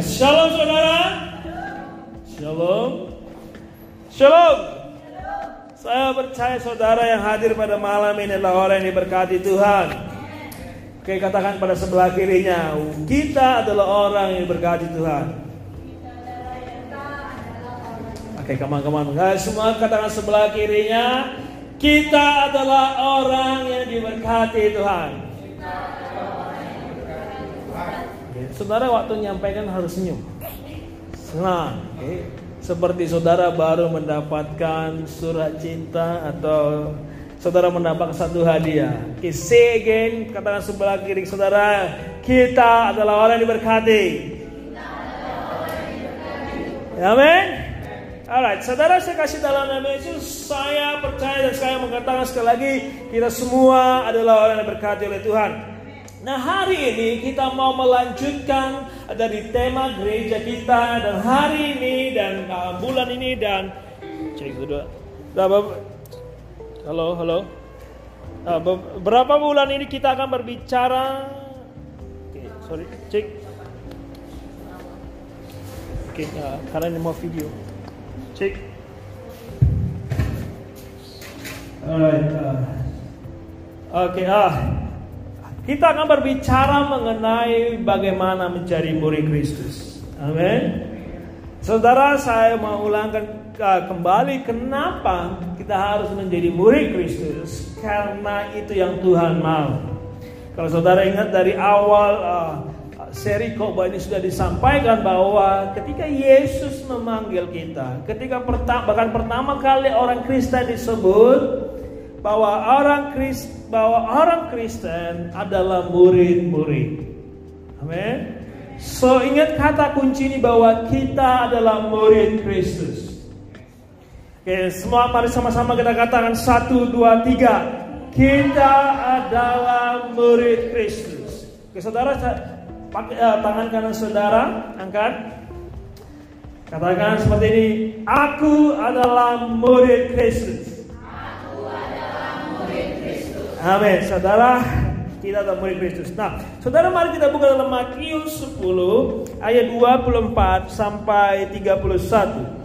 Shalom saudara. Shalom. Shalom. Saya percaya saudara yang hadir pada malam ini adalah orang yang diberkati Tuhan. Oke, katakan pada sebelah kirinya, kita adalah orang yang diberkati Tuhan. Oke, kawan-kawan, semua katakan sebelah kirinya, kita adalah orang yang diberkati Tuhan. Oke, saudara waktu menyampaikan harus senyum. Senang. Oke. Seperti saudara baru mendapatkan surat cinta atau saudara mendapatkan satu hadiah. Again, katakan sebelah kiri saudara, kita adalah orang yang diberkati. Amin. Alright, saudara saya kasih dalam nama Yesus, saya percaya dan saya mengatakan sekali lagi, kita semua adalah orang yang berkati oleh Tuhan. Nah hari ini kita mau melanjutkan dari tema gereja kita dan hari ini dan uh, bulan ini dan cek dulu. Halo, halo. Uh, berapa bulan ini kita akan berbicara? Oke, okay, sorry, cek. Oke, okay, uh, karena ini mau video. Cek. Alright. Uh, Oke, okay, ah. Kita akan berbicara mengenai bagaimana menjadi murid Kristus. Amin. Saudara, saya mau ulangkan uh, kembali kenapa kita harus menjadi murid Kristus karena itu yang Tuhan mau. Kalau saudara ingat dari awal uh, seri khotbah ini sudah disampaikan bahwa ketika Yesus memanggil kita, ketika pertama bahkan pertama kali orang Kristen disebut bahwa orang Kristen bahwa orang Kristen adalah murid-murid. Amin. So ingat kata kunci ini bahwa kita adalah murid Kristus. Oke, semua mari sama-sama kita katakan satu, dua, tiga. Kita adalah murid Kristus. Oke, saudara Pakai uh, tangan kanan saudara, angkat. Katakan seperti ini, aku adalah murid Kristus. Amin. Saudara, kita adalah murid Kristus. Nah, saudara mari kita buka dalam Matius 10 ayat 24 sampai 31.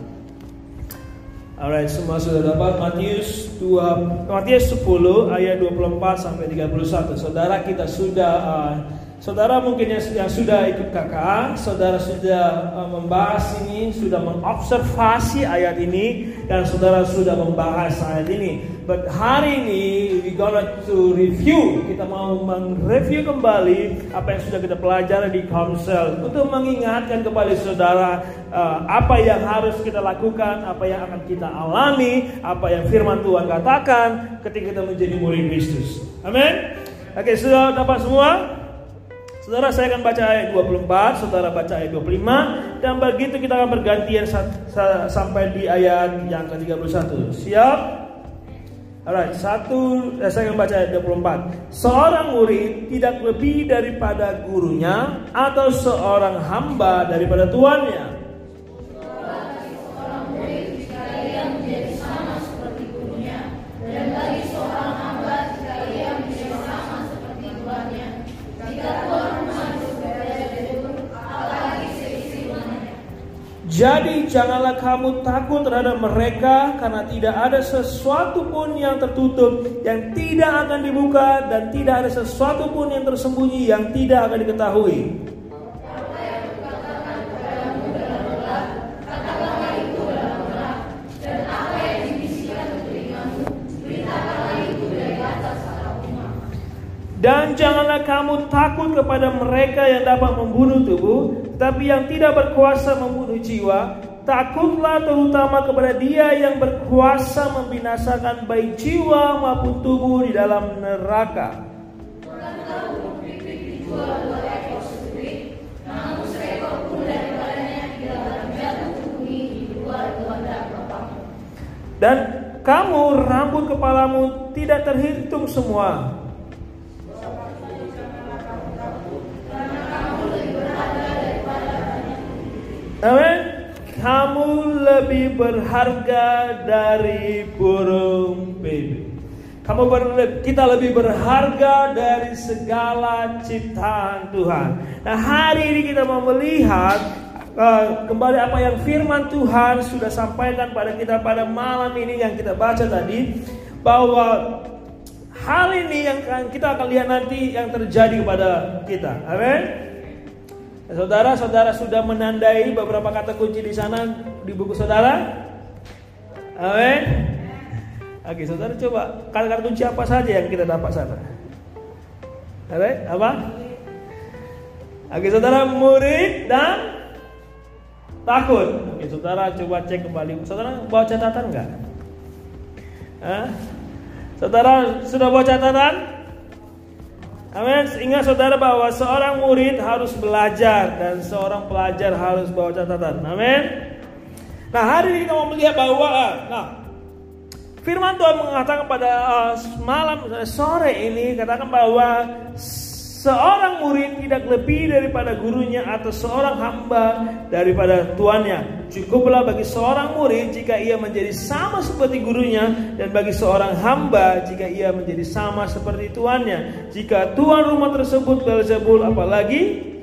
Alright, semua sudah dapat Matius 2 Matius 10 ayat 24 sampai 31. Saudara kita sudah uh, Saudara mungkin yang, yang sudah ikut kakak, saudara sudah uh, membahas ini, sudah mengobservasi ayat ini, dan saudara sudah membahas ayat ini. But hari ini we gonna to review, kita mau mereview kembali apa yang sudah kita pelajari di Komsel untuk mengingatkan kepada saudara uh, apa yang harus kita lakukan, apa yang akan kita alami, apa yang Firman Tuhan katakan ketika kita menjadi murid Kristus. Amin. Oke, sudah dapat semua? Saudara saya akan baca ayat 24, saudara baca ayat 25 dan begitu kita akan bergantian sampai di ayat yang ke-31. Siap? Alright, satu eh, saya akan baca ayat 24. Seorang murid tidak lebih daripada gurunya atau seorang hamba daripada tuannya. Jadi janganlah kamu takut terhadap mereka karena tidak ada sesuatu pun yang tertutup yang tidak akan dibuka dan tidak ada sesuatu pun yang tersembunyi yang tidak akan diketahui. Dan janganlah kamu takut kepada mereka yang dapat membunuh tubuh, tapi yang tidak berkuasa membunuh jiwa. Takutlah terutama kepada Dia yang berkuasa membinasakan baik jiwa maupun tubuh di dalam neraka. Dan kamu rambut kepalamu tidak terhitung semua. Amin. Kamu lebih berharga dari burung bebek. Kamu ber, kita lebih berharga dari segala ciptaan Tuhan. Nah hari ini kita mau melihat uh, kembali apa yang firman Tuhan sudah sampaikan pada kita pada malam ini yang kita baca tadi bahwa hal ini yang kita akan lihat nanti yang terjadi kepada kita. Amin. Saudara-saudara sudah menandai beberapa kata kunci di sana di buku saudara? Amin. Oke, saudara coba kata-kata kunci apa saja yang kita dapat sana? Amin. Apa? Oke, saudara murid dan takut. Oke, saudara coba cek kembali. Saudara bawa catatan enggak? Hah? Saudara sudah bawa catatan? Amin. Ingat saudara bahwa seorang murid harus belajar dan seorang pelajar harus bawa catatan. Amin. Nah hari ini kita mau melihat bahwa nah Firman Tuhan mengatakan pada uh, malam sore ini katakan bahwa seorang murid tidak lebih daripada gurunya atau seorang hamba daripada tuannya. Cukuplah bagi seorang murid jika ia menjadi sama seperti gurunya dan bagi seorang hamba jika ia menjadi sama seperti tuannya. Jika tuan rumah tersebut Belzebul apalagi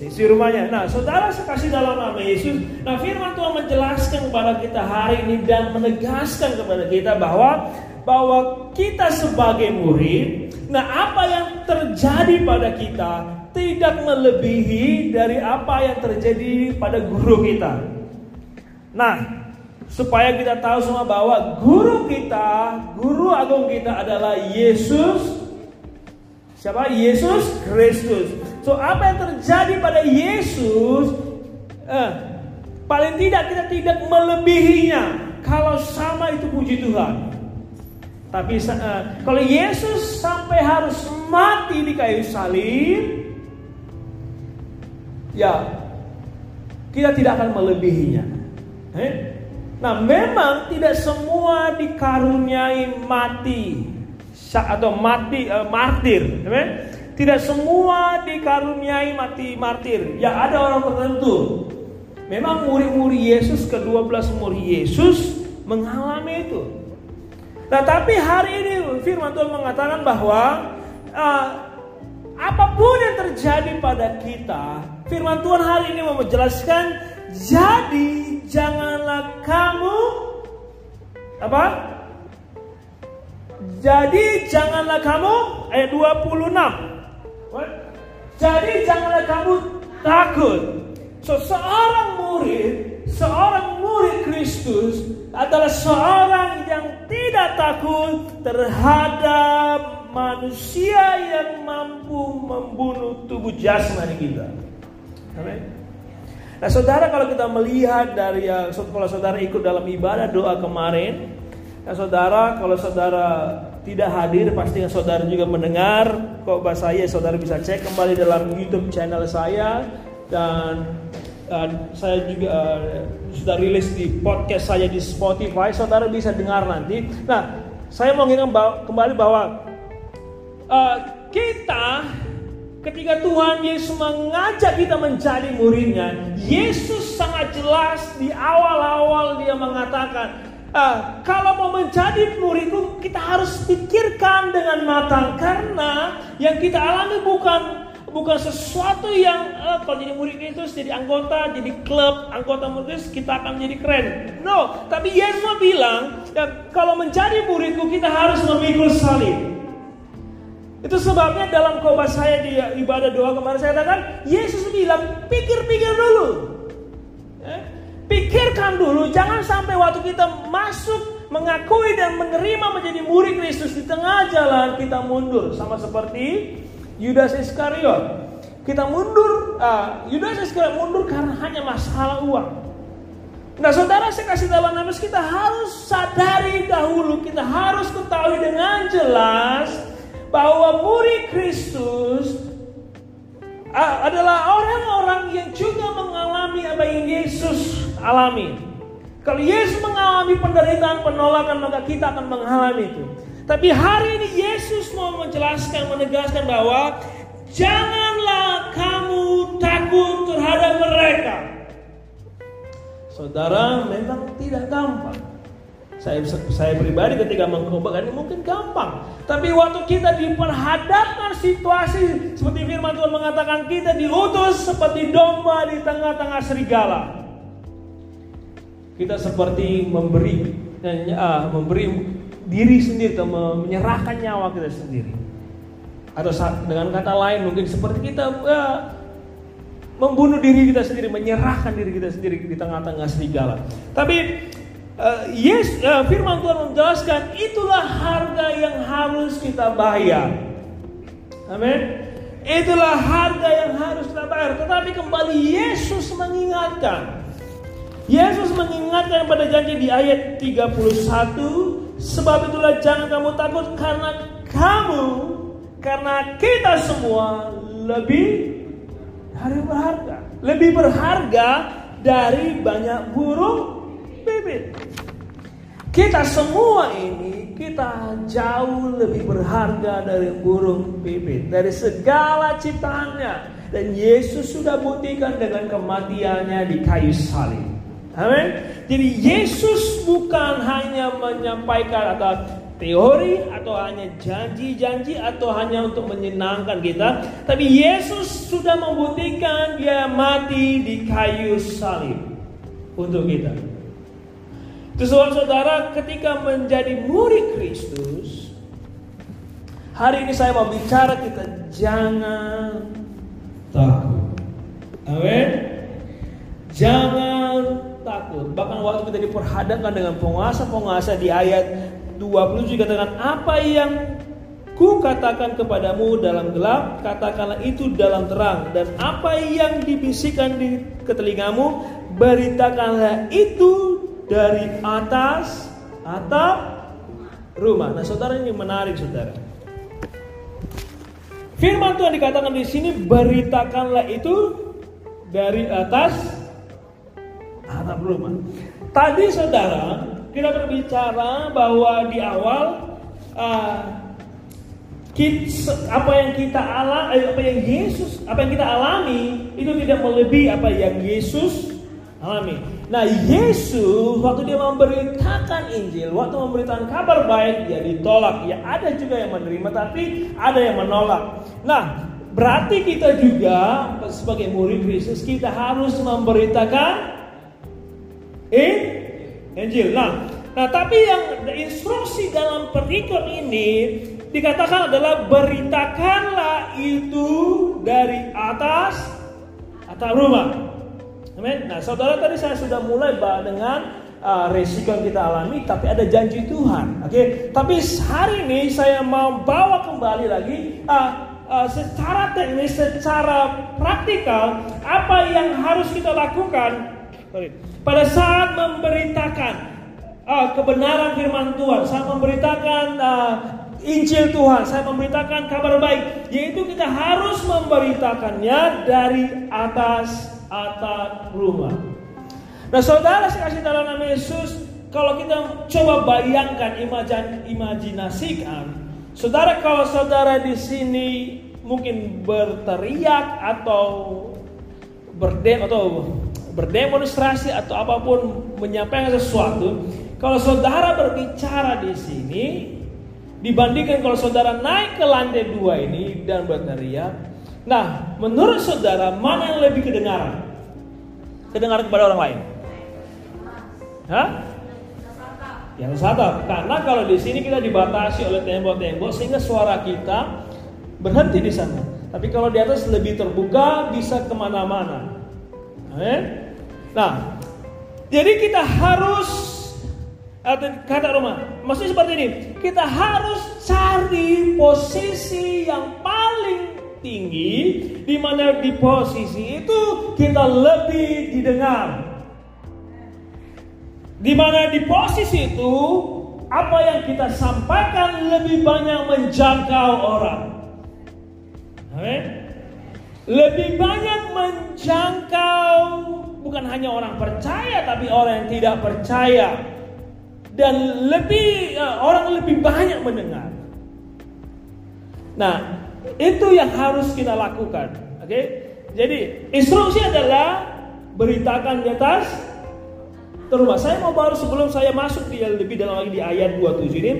isi rumahnya. Nah, saudara sekasih dalam nama Yesus. Nah, firman Tuhan menjelaskan kepada kita hari ini dan menegaskan kepada kita bahwa bahwa kita sebagai murid, nah apa yang terjadi pada kita tidak melebihi dari apa yang terjadi pada guru kita. Nah, supaya kita tahu semua bahwa guru kita, guru agung kita adalah Yesus. Siapa? Yesus Kristus. So apa yang terjadi pada Yesus eh, paling tidak kita tidak melebihinya kalau sama itu puji Tuhan. Tapi eh, kalau Yesus sampai harus mati di kayu salib, ya kita tidak akan melebihinya. Eh? Nah, memang tidak semua dikaruniai mati atau mati uh, martir, eh? Tidak semua dikaruniai mati martir. Ya ada orang tertentu. Memang murid-murid Yesus, ke-12 murid Yesus mengalami itu. Nah tapi hari ini firman Tuhan mengatakan bahwa uh, apa pun yang terjadi pada kita, firman Tuhan hari ini mau menjelaskan, jadi janganlah kamu apa? Jadi janganlah kamu ayat 26 jadi janganlah kamu takut. So, seorang murid, seorang murid Kristus adalah seorang yang tidak takut terhadap manusia yang mampu membunuh tubuh jasmani kita. Amin. Nah, saudara kalau kita melihat dari ya, kalau saudara ikut dalam ibadah doa kemarin, nah saudara kalau saudara tidak hadir pastinya saudara juga mendengar kok bahasa saya saudara bisa cek kembali dalam YouTube channel saya dan uh, saya juga uh, sudah rilis di podcast saya di Spotify saudara bisa dengar nanti. Nah saya mau ingat kembali bahwa uh, kita ketika Tuhan Yesus mengajak kita menjadi muridnya Yesus sangat jelas di awal-awal dia mengatakan Uh, kalau mau menjadi muridku kita harus pikirkan dengan matang karena yang kita alami bukan bukan sesuatu yang uh, kalau jadi murid itu jadi anggota jadi klub anggota murid kita akan jadi keren. No tapi Yesus bilang ya, kalau menjadi muridku kita harus memikul salib. Itu sebabnya dalam khotbah saya di ibadah doa kemarin saya katakan Yesus bilang pikir-pikir dulu. Eh? Pikirkan dulu, jangan sampai waktu kita masuk mengakui dan menerima menjadi murid Kristus di tengah jalan kita mundur. Sama seperti Yudas Iskariot. Kita mundur, uh, Yudas Iskariot mundur karena hanya masalah uang. Nah saudara saya kasih dalam nama kita harus sadari dahulu, kita harus ketahui dengan jelas bahwa murid Kristus adalah orang-orang yang juga mengalami apa yang Yesus alami. Kalau Yesus mengalami penderitaan penolakan maka kita akan mengalami itu. Tapi hari ini Yesus mau menjelaskan, menegaskan bahwa janganlah kamu takut terhadap mereka. Saudara memang tidak gampang. Saya, saya pribadi ketika mengkhotbahkan ini mungkin gampang. Tapi waktu kita diperhadapkan situasi seperti firman Tuhan mengatakan kita diutus seperti domba di tengah-tengah serigala. Kita seperti memberi uh, memberi diri sendiri atau menyerahkan nyawa kita sendiri. Atau dengan kata lain mungkin seperti kita uh, membunuh diri kita sendiri, menyerahkan diri kita sendiri di tengah-tengah serigala. Tapi uh, yes, uh, firman Tuhan menjelaskan itulah harga yang harus kita bayar. Amin. Itulah harga yang harus kita bayar. Tetapi kembali Yesus mengingatkan. Yesus mengingatkan pada janji di ayat 31, sebab itulah jangan kamu takut karena kamu karena kita semua lebih dari berharga, lebih berharga dari banyak burung bibit. Kita semua ini kita jauh lebih berharga dari burung bibit, dari segala ciptaannya. Dan Yesus sudah buktikan dengan kematiannya di kayu salib. Amin. Jadi Yesus hanya menyampaikan atau teori atau hanya janji-janji atau hanya untuk menyenangkan kita, tapi Yesus sudah membuktikan dia mati di kayu salib untuk kita. Itu saudara ketika menjadi murid Kristus Hari ini saya mau bicara kita jangan takut Amin Jangan takut Bahkan waktu kita diperhadapkan dengan penguasa-penguasa di ayat 20 juga Apa yang ku katakan kepadamu dalam gelap Katakanlah itu dalam terang Dan apa yang dibisikkan di ketelingamu Beritakanlah itu dari atas atap rumah. Nah, saudara ini menarik, saudara. Firman Tuhan dikatakan di sini beritakanlah itu dari atas atap rumah. Tadi saudara kita berbicara bahwa di awal uh, apa yang kita alami, eh, apa yang Yesus, apa yang kita alami itu tidak melebihi apa yang Yesus alami. Nah Yesus waktu dia memberitakan Injil, waktu memberitakan kabar baik dia ditolak. Ya ada juga yang menerima tapi ada yang menolak. Nah berarti kita juga sebagai murid Kristus kita harus memberitakan Injil. Nah, nah tapi yang instruksi dalam perikop ini dikatakan adalah beritakanlah itu dari atas atau rumah. Amin. Nah, saudara tadi saya sudah mulai bah dengan uh, resiko yang kita alami, tapi ada janji Tuhan. Oke, okay? tapi hari ini saya mau bawa kembali lagi uh, uh, secara teknis, secara praktikal apa yang harus kita lakukan pada saat memberitakan uh, kebenaran firman Tuhan, saat memberitakan uh, Injil Tuhan, saya memberitakan kabar baik, yaitu kita harus memberitakannya dari atas atap rumah. Nah saudara saya kasih dalam nama Yesus, kalau kita coba bayangkan, imajin, imajinasikan, saudara kalau saudara di sini mungkin berteriak atau berdem atau berdemonstrasi atau apa pun menyampaikan sesuatu, kalau saudara berbicara di sini dibandingkan kalau saudara naik ke lantai dua ini dan berteriak, Nah, menurut saudara mana yang lebih kedengaran? Kedengaran kepada orang lain? Hah? Yang satu. Karena kalau di sini kita dibatasi oleh tembok-tembok sehingga suara kita berhenti di sana. Tapi kalau di atas lebih terbuka bisa ke mana-mana. Nah, jadi kita harus kata rumah, maksudnya seperti ini, kita harus cari posisi yang paling tinggi di mana di posisi itu kita lebih didengar. Di mana di posisi itu apa yang kita sampaikan lebih banyak menjangkau orang. Amin. Lebih banyak menjangkau bukan hanya orang percaya tapi orang yang tidak percaya dan lebih uh, orang lebih banyak mendengar. Nah, itu yang harus kita lakukan. Oke? Okay? Jadi instruksi adalah beritakan di atas terubah. Saya mau baru sebelum saya masuk di lebih dalam lagi di ayat 27 ini,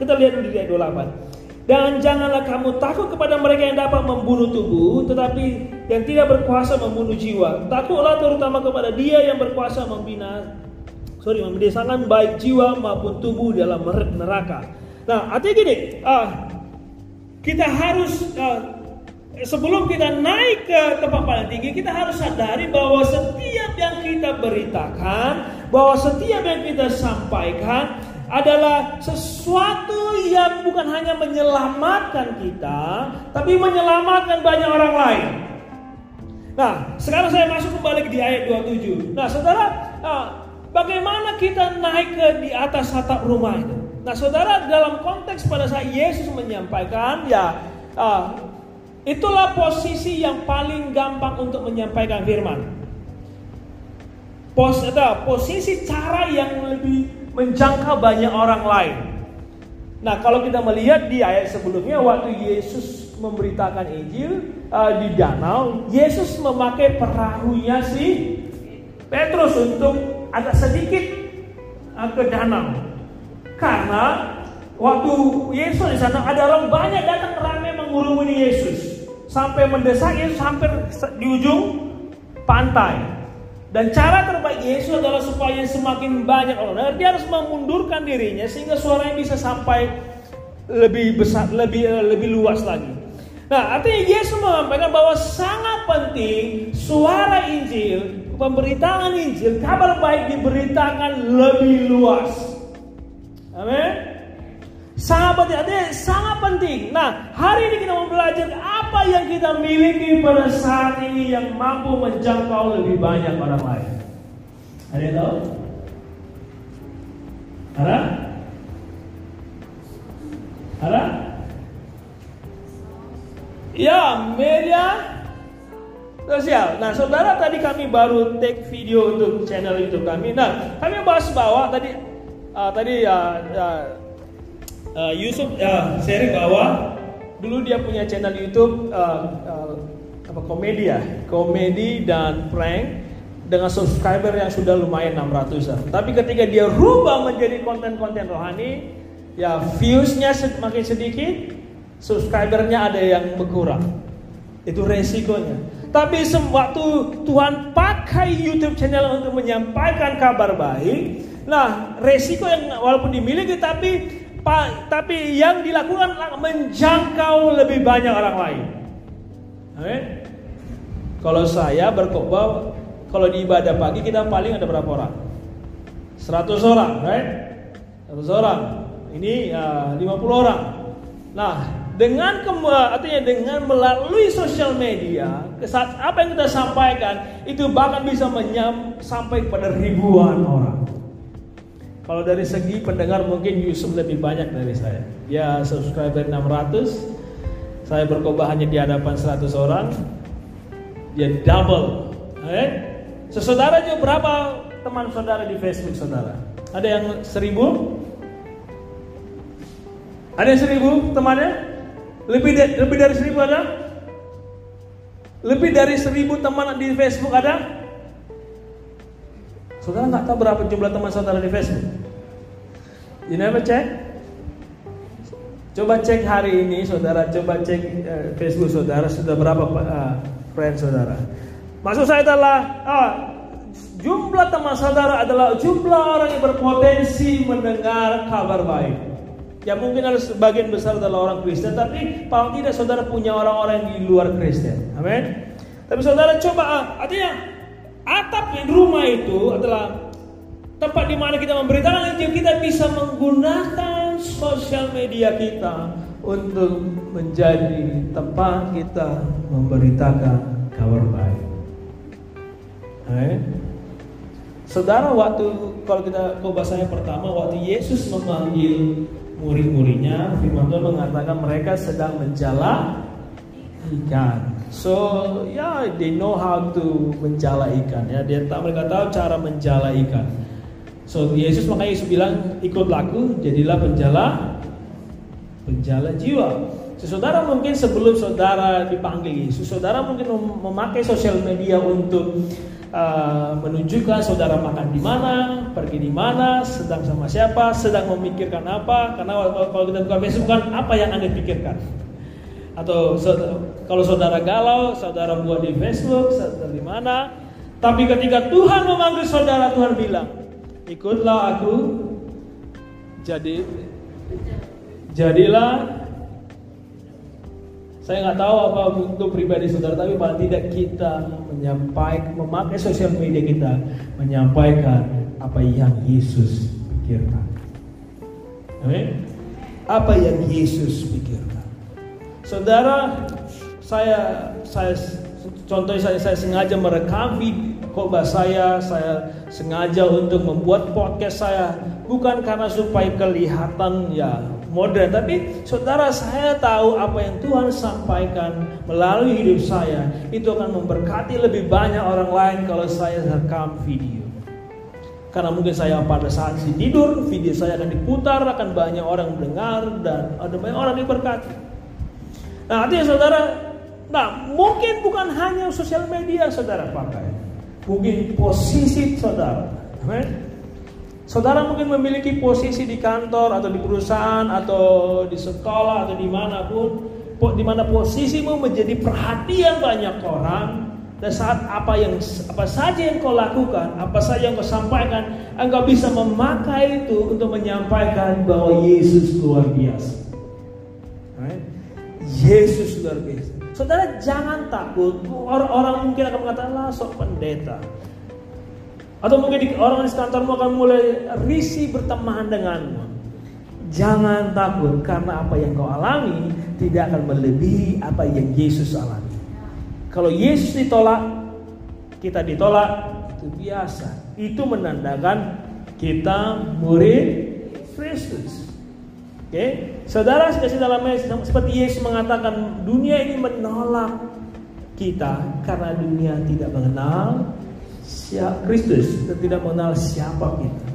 kita lihat dulu di ayat 28. Dan janganlah kamu takut kepada mereka yang dapat membunuh tubuh, tetapi yang tidak berkuasa membunuh jiwa. Takutlah terutama kepada dia yang berkuasa membina, sorry, membinasakan baik jiwa maupun tubuh dalam neraka. Nah, artinya gini, uh, kita harus uh, sebelum kita naik ke tempat paling tinggi, kita harus sadari bahwa setiap yang kita beritakan, bahwa setiap yang kita sampaikan adalah sesuatu yang bukan hanya menyelamatkan kita, tapi menyelamatkan banyak orang lain. Nah, sekarang saya masuk kembali di ayat 27. Nah, saudara, ah, bagaimana kita naik ke di atas atap rumah itu? Nah, saudara, dalam konteks pada saat Yesus menyampaikan, ya, ah, Itulah posisi yang paling gampang untuk menyampaikan firman. Pos, atau posisi cara yang lebih menjangkau banyak orang lain. Nah, kalau kita melihat di ayat sebelumnya waktu Yesus memberitakan Injil uh, di danau, Yesus memakai perahunya si Petrus untuk agak sedikit uh, ke danau. Karena waktu Yesus di sana ada orang banyak datang ramai mengurumuni Yesus sampai mendesak Yesus hampir di ujung pantai. Dan cara terbaik Yesus adalah supaya semakin banyak orang. Dia harus memundurkan dirinya sehingga suaranya bisa sampai lebih besar, lebih eh, lebih luas lagi. Nah, artinya Yesus menyampaikan bahwa sangat penting suara Injil, pemberitaan Injil, kabar baik diberitakan lebih luas. Amin. Penting, artinya sangat penting. Nah, hari ini kita mau belajar apa yang kita miliki pada saat ini yang mampu menjangkau lebih banyak orang lain. Ada yang tahu? Ada? Ada? Ya, media sosial. Nah, saudara tadi kami baru take video untuk channel YouTube kami. Nah, kami bahas bahwa tadi uh, tadi uh, uh, uh, Yusuf uh, sharing bahwa dulu dia punya channel YouTube uh, uh, apa komedi ya, komedi dan prank dengan subscriber yang sudah lumayan 600 Tapi ketika dia rubah menjadi konten-konten rohani, ya viewsnya semakin sedikit, subscribernya ada yang berkurang. Itu resikonya. Tapi waktu Tuhan pakai YouTube channel untuk menyampaikan kabar baik, nah resiko yang walaupun dimiliki tapi tapi yang dilakukan menjangkau lebih banyak orang lain. Amin. Kalau saya berkhotbah, kalau di ibadah pagi kita paling ada berapa orang? 100 orang, right? 100 orang. Ini uh, 50 orang. Nah, dengan artinya dengan melalui sosial media, saat apa yang kita sampaikan itu bahkan bisa menyam sampai pada ribuan orang. Kalau dari segi pendengar mungkin Yusuf lebih banyak dari saya. Ya subscriber 600, saya berkhotbah hanya di hadapan 100 orang. Dia double. Eh? Sesaudara juga berapa teman saudara di Facebook saudara? Ada yang seribu? Ada yang seribu temannya? Lebih dari, lebih dari seribu ada? Lebih dari seribu teman di Facebook ada? Saudara nggak tahu berapa jumlah teman saudara di Facebook? You never check? Coba cek hari ini saudara, coba cek uh, Facebook saudara sudah berapa uh, friend saudara. Maksud saya adalah uh, jumlah teman saudara adalah jumlah orang yang berpotensi mendengar kabar baik. Ya mungkin ada sebagian besar adalah orang Kristen, tapi paling tidak saudara punya orang-orang di luar Kristen. Amin. Tapi saudara coba, uh, artinya Atap di rumah itu adalah tempat di mana kita memberitakan Injil, kita bisa menggunakan sosial media kita untuk menjadi tempat kita memberitakan kabar baik. Eh? Saudara waktu kalau kita ke bahasanya pertama waktu Yesus memanggil murid-muridnya, firman Tuhan mengatakan mereka sedang menjala ikan. So ya yeah, they know how to menjala ikan ya. Dia tak mereka tahu cara menjala ikan. So Yesus makanya Yesus bilang ikut laku jadilah penjala penjala jiwa. So, saudara mungkin sebelum saudara dipanggil Yesus, saudara mungkin memakai sosial media untuk uh, menunjukkan saudara makan di mana, pergi di mana, sedang sama siapa, sedang memikirkan apa. Karena kalau kita buka Facebook kan apa yang anda pikirkan. Atau kalau saudara galau, saudara buat di Facebook, saudara di mana. Tapi ketika Tuhan memanggil saudara, Tuhan bilang, ikutlah aku, jadi jadilah saya nggak tahu apa untuk pribadi saudara, tapi paling tidak kita menyampaikan, memakai sosial media kita menyampaikan apa yang Yesus pikirkan. Amin. Apa yang Yesus pikirkan. Saudara, saya saya contohnya saya, saya sengaja merekam khotbah saya, saya sengaja untuk membuat podcast saya bukan karena supaya kelihatan ya modern, tapi saudara saya tahu apa yang Tuhan sampaikan melalui hidup saya itu akan memberkati lebih banyak orang lain kalau saya rekam video. Karena mungkin saya pada saat si tidur, video saya akan diputar, akan banyak orang mendengar dan ada banyak orang diberkati. Nah, artinya saudara, nah mungkin bukan hanya sosial media saudara pakai, mungkin posisi saudara. Amen. Saudara mungkin memiliki posisi di kantor atau di perusahaan atau di sekolah atau di mana pun, di mana posisimu menjadi perhatian banyak orang dan saat apa yang apa saja yang kau lakukan, apa saja yang kau sampaikan, engkau bisa memakai itu untuk menyampaikan bahwa Yesus luar biasa. Yesus luar biasa. Saudara jangan takut. Orang-orang mungkin akan mengatakan lah sok pendeta. Atau mungkin orang di kantormu akan mulai risih berteman denganmu. Jangan takut karena apa yang kau alami tidak akan melebihi apa yang Yesus alami. Kalau Yesus ditolak, kita ditolak itu biasa. Itu menandakan kita murid Kristus. Oke, okay? saudara sekali dalam seperti Yesus mengatakan dunia ini menolak kita karena dunia tidak mengenal siapa Kristus dan tidak mengenal siapa kita.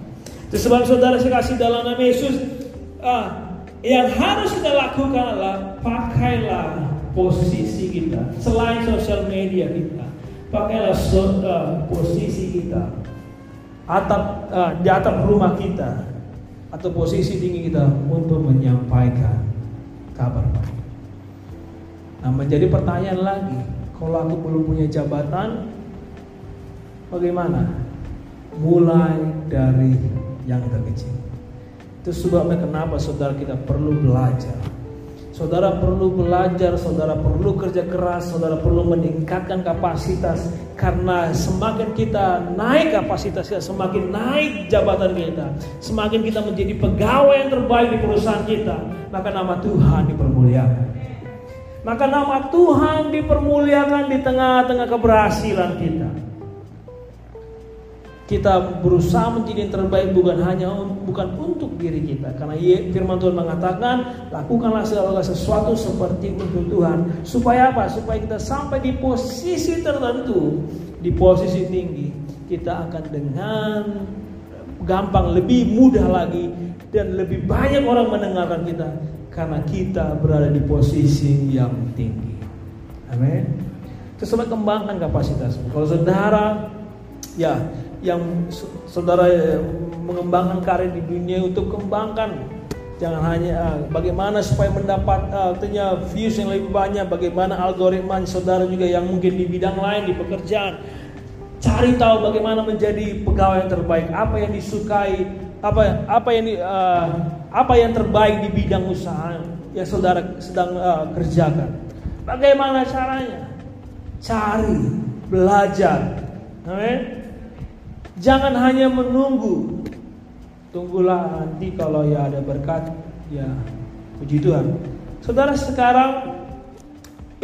Itu sebab saudara saya kasih dalam nama Yesus, ah, yang harus kita lakukan adalah pakailah posisi kita selain sosial media kita, pakailah so, uh, posisi kita atap uh, di atap rumah kita atau posisi tinggi kita untuk menyampaikan kabar baik. Nah menjadi pertanyaan lagi, kalau aku belum punya jabatan, Bagaimana? Mulai dari yang terkecil. Itu sebabnya kenapa saudara kita perlu belajar. Saudara perlu belajar, saudara perlu kerja keras, saudara perlu meningkatkan kapasitas karena semakin kita naik kapasitasnya, semakin naik jabatan kita, semakin kita menjadi pegawai yang terbaik di perusahaan kita, maka nama Tuhan dipermuliakan. Maka nama Tuhan dipermuliakan di tengah-tengah keberhasilan kita kita berusaha menjadi yang terbaik bukan hanya bukan untuk diri kita. Karena firman Tuhan mengatakan lakukanlah segala sesuatu seperti untuk Tuhan. Supaya apa? Supaya kita sampai di posisi tertentu di posisi tinggi kita akan dengan gampang lebih mudah lagi dan lebih banyak orang mendengarkan kita karena kita berada di posisi yang tinggi. Amin. Terus kembangkan kapasitasmu. Kalau saudara ya yang saudara eh, mengembangkan karir di dunia untuk kembangkan. Jangan hanya uh, bagaimana supaya mendapat uh, artinya views yang lebih banyak bagaimana algoritma saudara juga yang mungkin di bidang lain di pekerjaan. Cari tahu bagaimana menjadi pegawai yang terbaik. Apa yang disukai apa apa yang uh, apa yang terbaik di bidang usaha yang saudara sedang kerjakan. Bagaimana caranya? Cari belajar. Amin Jangan hanya menunggu. Tunggulah nanti kalau ya ada berkat, ya puji Tuhan. Saudara sekarang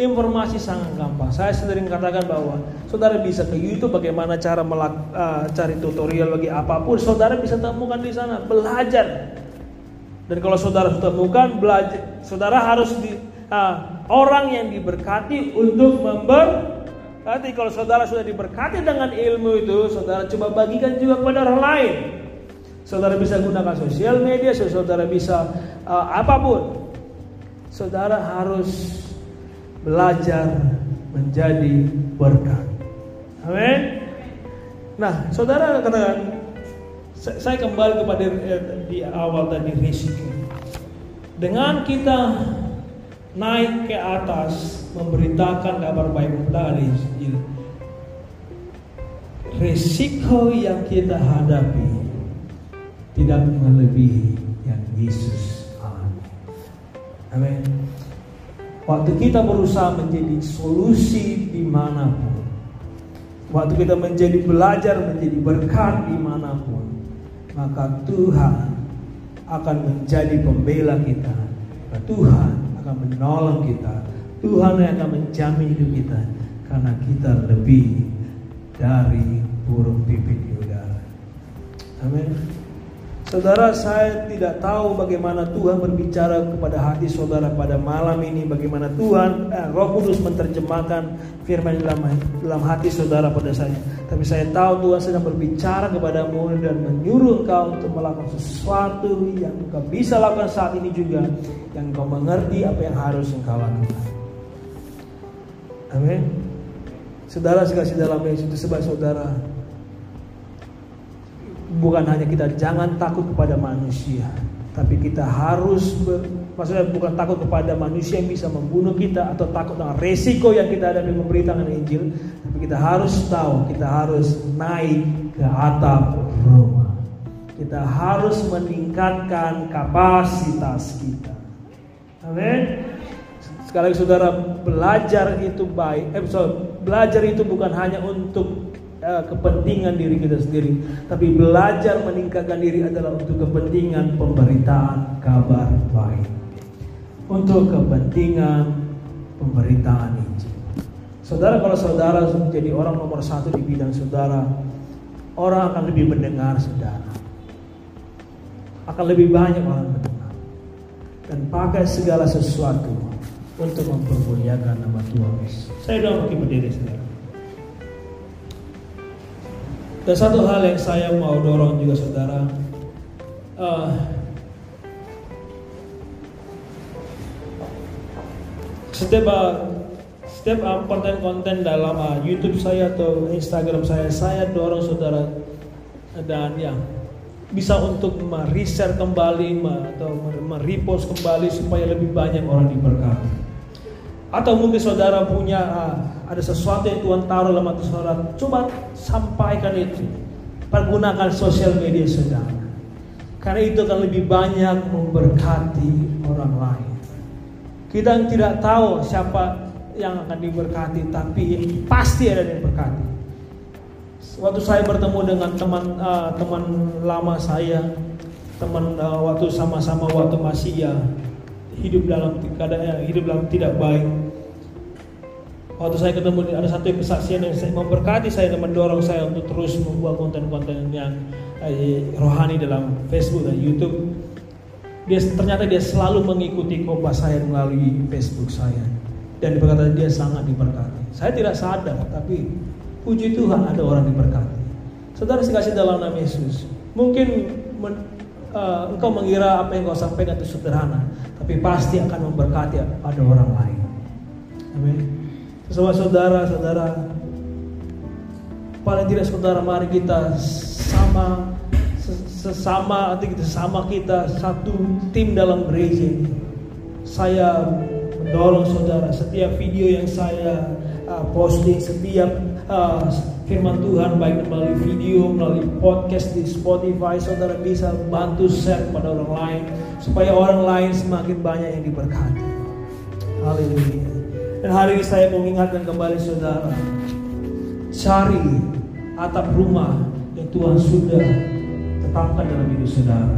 informasi sangat gampang. Saya sering katakan bahwa saudara bisa ke YouTube bagaimana cara melak, uh, cari tutorial bagi apa pun. Saudara bisa temukan di sana, belajar. Dan kalau saudara temukan, belajar. Saudara harus di, uh, orang yang diberkati untuk member Nanti kalau saudara sudah diberkati dengan ilmu itu, saudara coba bagikan juga kepada orang lain. Saudara bisa gunakan sosial media, saudara bisa uh, apa pun. Saudara harus belajar menjadi berkat. Amin. Nah, saudara katakan, saya kembali kepada eh, di awal tadi risiko. Dengan kita naik ke atas memberitakan kabar baik dari Injil, risiko yang kita hadapi tidak melebihi yang Yesus alami. Amin. Waktu kita berusaha menjadi solusi di mana pun, Waktu kita menjadi belajar, menjadi berkat di mana pun, maka Tuhan akan menjadi pembela kita. Tuhan akan menolong kita. Tuhan yang akan menjamin hidup kita. Karena kita lebih dari burung pipit di udara. Amin. Saudara, saya tidak tahu bagaimana Tuhan berbicara kepada hati saudara pada malam ini, bagaimana Tuhan eh, Roh Kudus menerjemahkan firman dalam dalam hati saudara pada saya. Tapi saya tahu Tuhan sedang berbicara kepadamu dan menyuruh engkau untuk melakukan sesuatu yang engkau bisa lakukan saat ini juga, yang engkau mengerti apa yang harus engkau lakukan. Amin. Saudara sekasih dalam Yesus itu sebab saudara bukan hanya kita jangan takut kepada manusia, tapi kita harus ber, maksudnya bukan takut kepada manusia yang bisa membunuh kita atau takut dengan resiko yang kita hadapi memberitakan Injil, tapi kita harus tahu kita harus naik ke atap rumah. Kita harus meningkatkan kapasitas kita. Amin. Sekali lagi saudara belajar itu baik. Eh, sorry, belajar itu bukan hanya untuk uh, kepentingan diri kita sendiri, tapi belajar meningkatkan diri adalah untuk kepentingan pemberitaan kabar baik, untuk kepentingan pemberitaan Injil. Saudara, kalau saudara menjadi orang nomor satu di bidang saudara, orang akan lebih mendengar saudara, akan lebih banyak orang mendengar, dan pakai segala sesuatu untuk mempermuliakan nama Tuhan Yesus. Saya doa makin berdiri saudara. Dan satu hal yang saya mau dorong juga saudara, uh, setiap uh, setiap konten-konten dalam uh, YouTube saya atau Instagram saya, saya dorong saudara dan ya bisa untuk mereset kembali atau merepost kembali supaya lebih banyak orang diberkati. Atau mungkin saudara punya uh, ada sesuatu yang Tuhan taruh dalam hati saudara, coba sampaikan itu. Pergunakan sosial media saudara. Karena itu akan lebih banyak memberkati orang lain. Kita tidak tahu siapa yang akan diberkati, tapi pasti ada yang berkati. Waktu saya bertemu dengan teman uh, teman lama saya, teman uh, waktu sama-sama waktu masih ya hidup dalam keadaan hidup dalam tidak baik. Waktu saya ketemu ada satu kesaksian yang saya memberkati saya dan mendorong saya untuk terus membuat konten-konten yang eh, rohani dalam Facebook dan YouTube. Dia ternyata dia selalu mengikuti khotbah saya melalui Facebook saya dan berkata dia sangat diberkati. Saya tidak sadar tapi puji Tuhan ada orang diberkati. Saudara kasih dalam nama Yesus. Mungkin uh, engkau mengira apa yang kau sampaikan itu sederhana, tapi pasti akan memberkati pada orang lain. Amin. Saudara-saudara, paling tidak saudara mari kita sama sesama arti kita sama kita satu tim dalam gereja ini. Saya mendorong saudara setiap video yang saya uh, posting setiap uh, firman Tuhan baik melalui video, melalui podcast di Spotify, saudara bisa bantu share kepada orang lain supaya orang lain semakin banyak yang diberkati. Haleluya. Dan hari ini saya mengingatkan kembali saudara, cari atap rumah yang Tuhan sudah tetapkan dalam hidup saudara.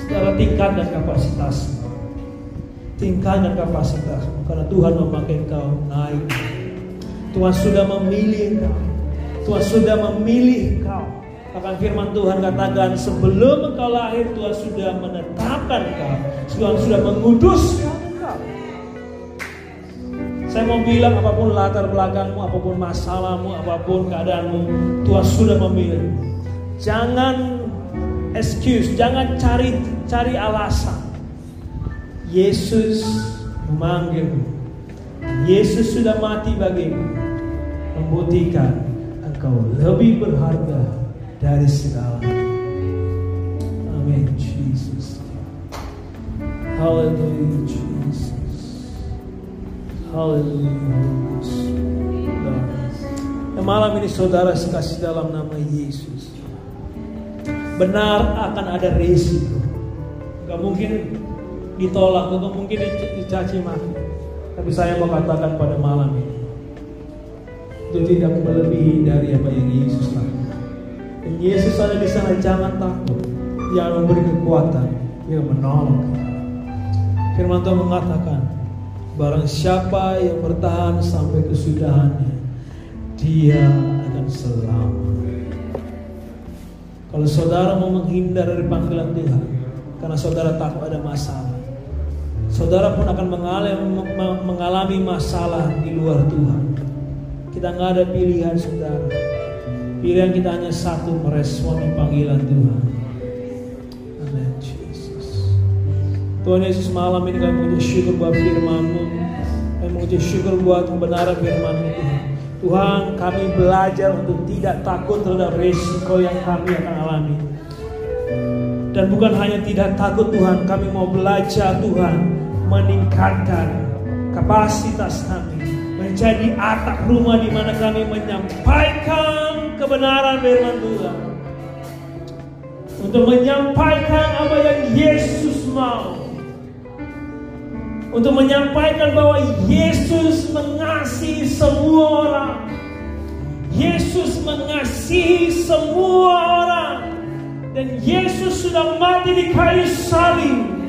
Saudara tingkatkan kapasitas, tingkatkan kapasitas, karena Tuhan memakai kau naik Tuhan sudah memilih engkau. Tuhan sudah memilih engkau. Akan firman Tuhan katakan sebelum engkau lahir Tuhan sudah menetapkan engkau. Tuhan sudah menguduskan engkau. Saya mau bilang apa pun latar belakangmu, apa pun masalahmu, apa pun keadaanmu, Tuhan sudah memilih. Jangan excuse, jangan cari cari alasan. Yesus memanggilmu. Yesus sudah mati bagimu membuktikan Engkau lebih berharga dari segala. Amin, Jesus. Hallelujah, Jesus. Hallelujah. Dan malam ini saudara sekasih dalam nama Yesus. Benar akan ada resiko. Gak mungkin ditolak, gak mungkin dicaci maki. Tapi saya mau katakan pada malam ini itu tidak melebihi dari apa yang Yesus lakukan. Dan Yesus ada di sana jangan takut. Yang memberi kekuatan, yang menolong Firman Tuhan mengatakan, barang siapa yang bertahan sampai kesudahannya, dia akan selamat. Kalau saudara mau menghindar dari panggilan Tuhan, karena saudara takut ada masalah, saudara pun akan mengalami, masalah di luar Tuhan. Kita nggak ada pilihan saudara. Pilihan kita hanya satu meresponi panggilan Tuhan. Amin Jesus. Tuhan Yesus malam ini kami mengucap syukur buat firman-Mu. Kami mengucap syukur buat kebenaran firman-Mu Tuhan. Tuhan kami belajar untuk tidak takut terhadap resiko yang kami akan alami. Dan bukan hanya tidak takut Tuhan, kami mau belajar Tuhan meningkatkan kapasitas kami menjadi atap rumah di mana kami menyampaikan kebenaran firman Tuhan. Untuk menyampaikan apa yang Yesus mau. Untuk menyampaikan bahwa Yesus mengasihi semua orang. Yesus mengasihi semua orang. Dan Yesus sudah mati di kayu salib.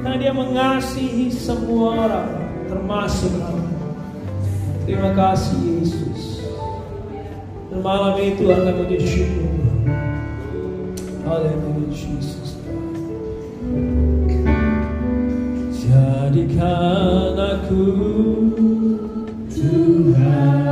Karena dia mengasihi semua orang, termasuk aku. Terima kasih Yesus. Dan malam itu akan menjadi syukur. Haleluya Yesus. Jadikan aku Tuhan.